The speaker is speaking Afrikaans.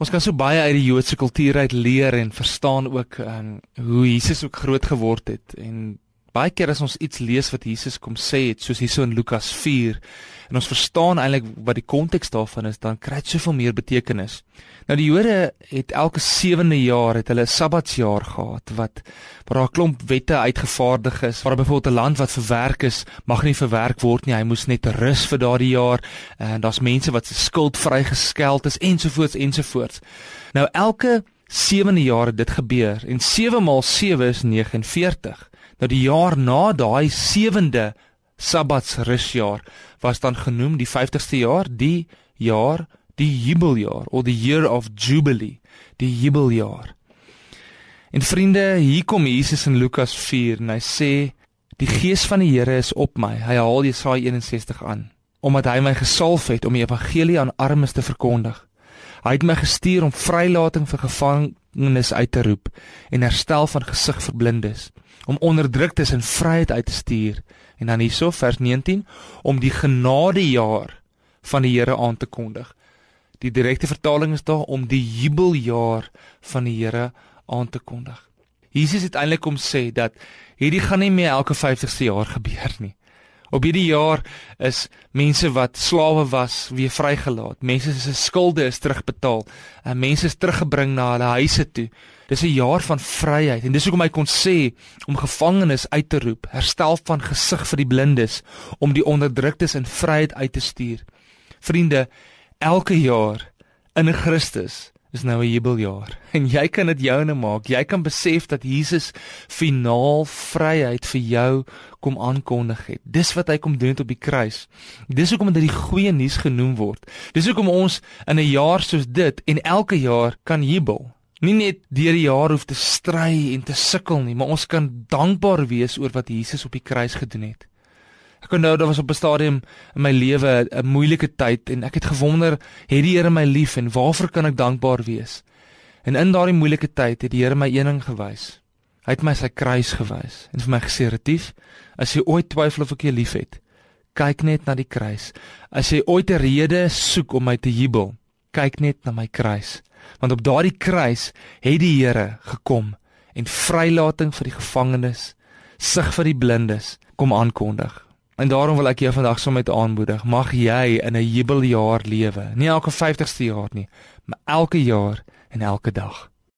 Ons kan so baie uit die Joodse kultuur uit leer en verstaan ook um, hoe Jesus ook groot geword het en baie keer as ons iets lees wat Jesus kom sê het soos hierso in Lukas 4 en ons verstaan eintlik wat die konteks daarvan is dan kry dit soveel meer betekenis. Nou die Jode het elke 7de jaar het hulle 'n Sabbatsjaar gehad wat waar daar 'n klomp wette uitgevaardig is. Waar byvoorbeeld 'n land wat verwerk is, mag nie verwerk word nie. Hy moes net rus vir daardie jaar en daar's mense wat se skuld vrygeskeld is ensovoorts ensovoorts. Nou elke 7de jaar het dit gebeur en 7 maal 7 is 49. Nou die jaar na daai 7de Sabbatsrusjaar was dan genoem die 50ste jaar, die jaar, die jubeljaar of the year of jubilee, die jubeljaar. En vriende, hier kom Jesus in Lukas 4 en hy sê die gees van die Here is op my. Hy haal Jesaja 61 aan omdat hy my gesalf het om die evangelie aan armes te verkondig. Hy het my gestuur om vrylating vir gevangenes uit te roep en herstel van gesig vir blindes, om onderdruktes in vryheid uit te stuur en dan hierso vers 19 om die genadejaar van die Here aan te kondig. Die direkte vertaling is daar om die jubeljaar van die Here aan te kondig. Jesus het eintlik kom sê dat hierdie gaan nie meer elke 50ste jaar gebeur nie. Op hierdie jaar is mense wat slawe was weer vrygelaat. Mense se skulde is terugbetaal. En mense is teruggebring na hulle huise toe. Dis 'n jaar van vryheid en dis hoekom hy kon sê om gevangenes uit te roep, herstel van gesig vir die blindes, om die onderdruktes in vryheid uit te stuur. Vriende, elke jaar in Christus is nou 'n jubeljaar en jy kan dit joune maak. Jy kan besef dat Jesus finaal vryheid vir jou kom aankondig het. Dis wat hy kom doen op die kruis. Dis hoekom dit die goeie nuus genoem word. Dis hoekom ons in 'n jaar soos dit en elke jaar kan jubel. Nie net deur die jaar hoef te stry en te sukkel nie, maar ons kan dankbaar wees oor wat Jesus op die kruis gedoen het. Ek onthou daar was op 'n stadium in my lewe 'n moeilike tyd en ek het gewonder, het die Here my lief en waarvoor kan ek dankbaar wees? En in daardie moeilike tyd het die Here my een ding gewys. Hy het my sy kruis gewys en vir my gesê, "Retief, as jy ooit twyfel of ek jou liefhet, kyk net na die kruis. As jy ooit 'n rede soek om my te jubel, kyk net na my kruis, want op daardie kruis het die Here gekom en vrylating vir die gevangenes, sig vir die blindes kom aankondig." En daarom wil ek jou vandag sommer met aanmoedig. Mag jy in 'n jubeljaar lewe. Nie elke 50ste jaar nie, maar elke jaar en elke dag.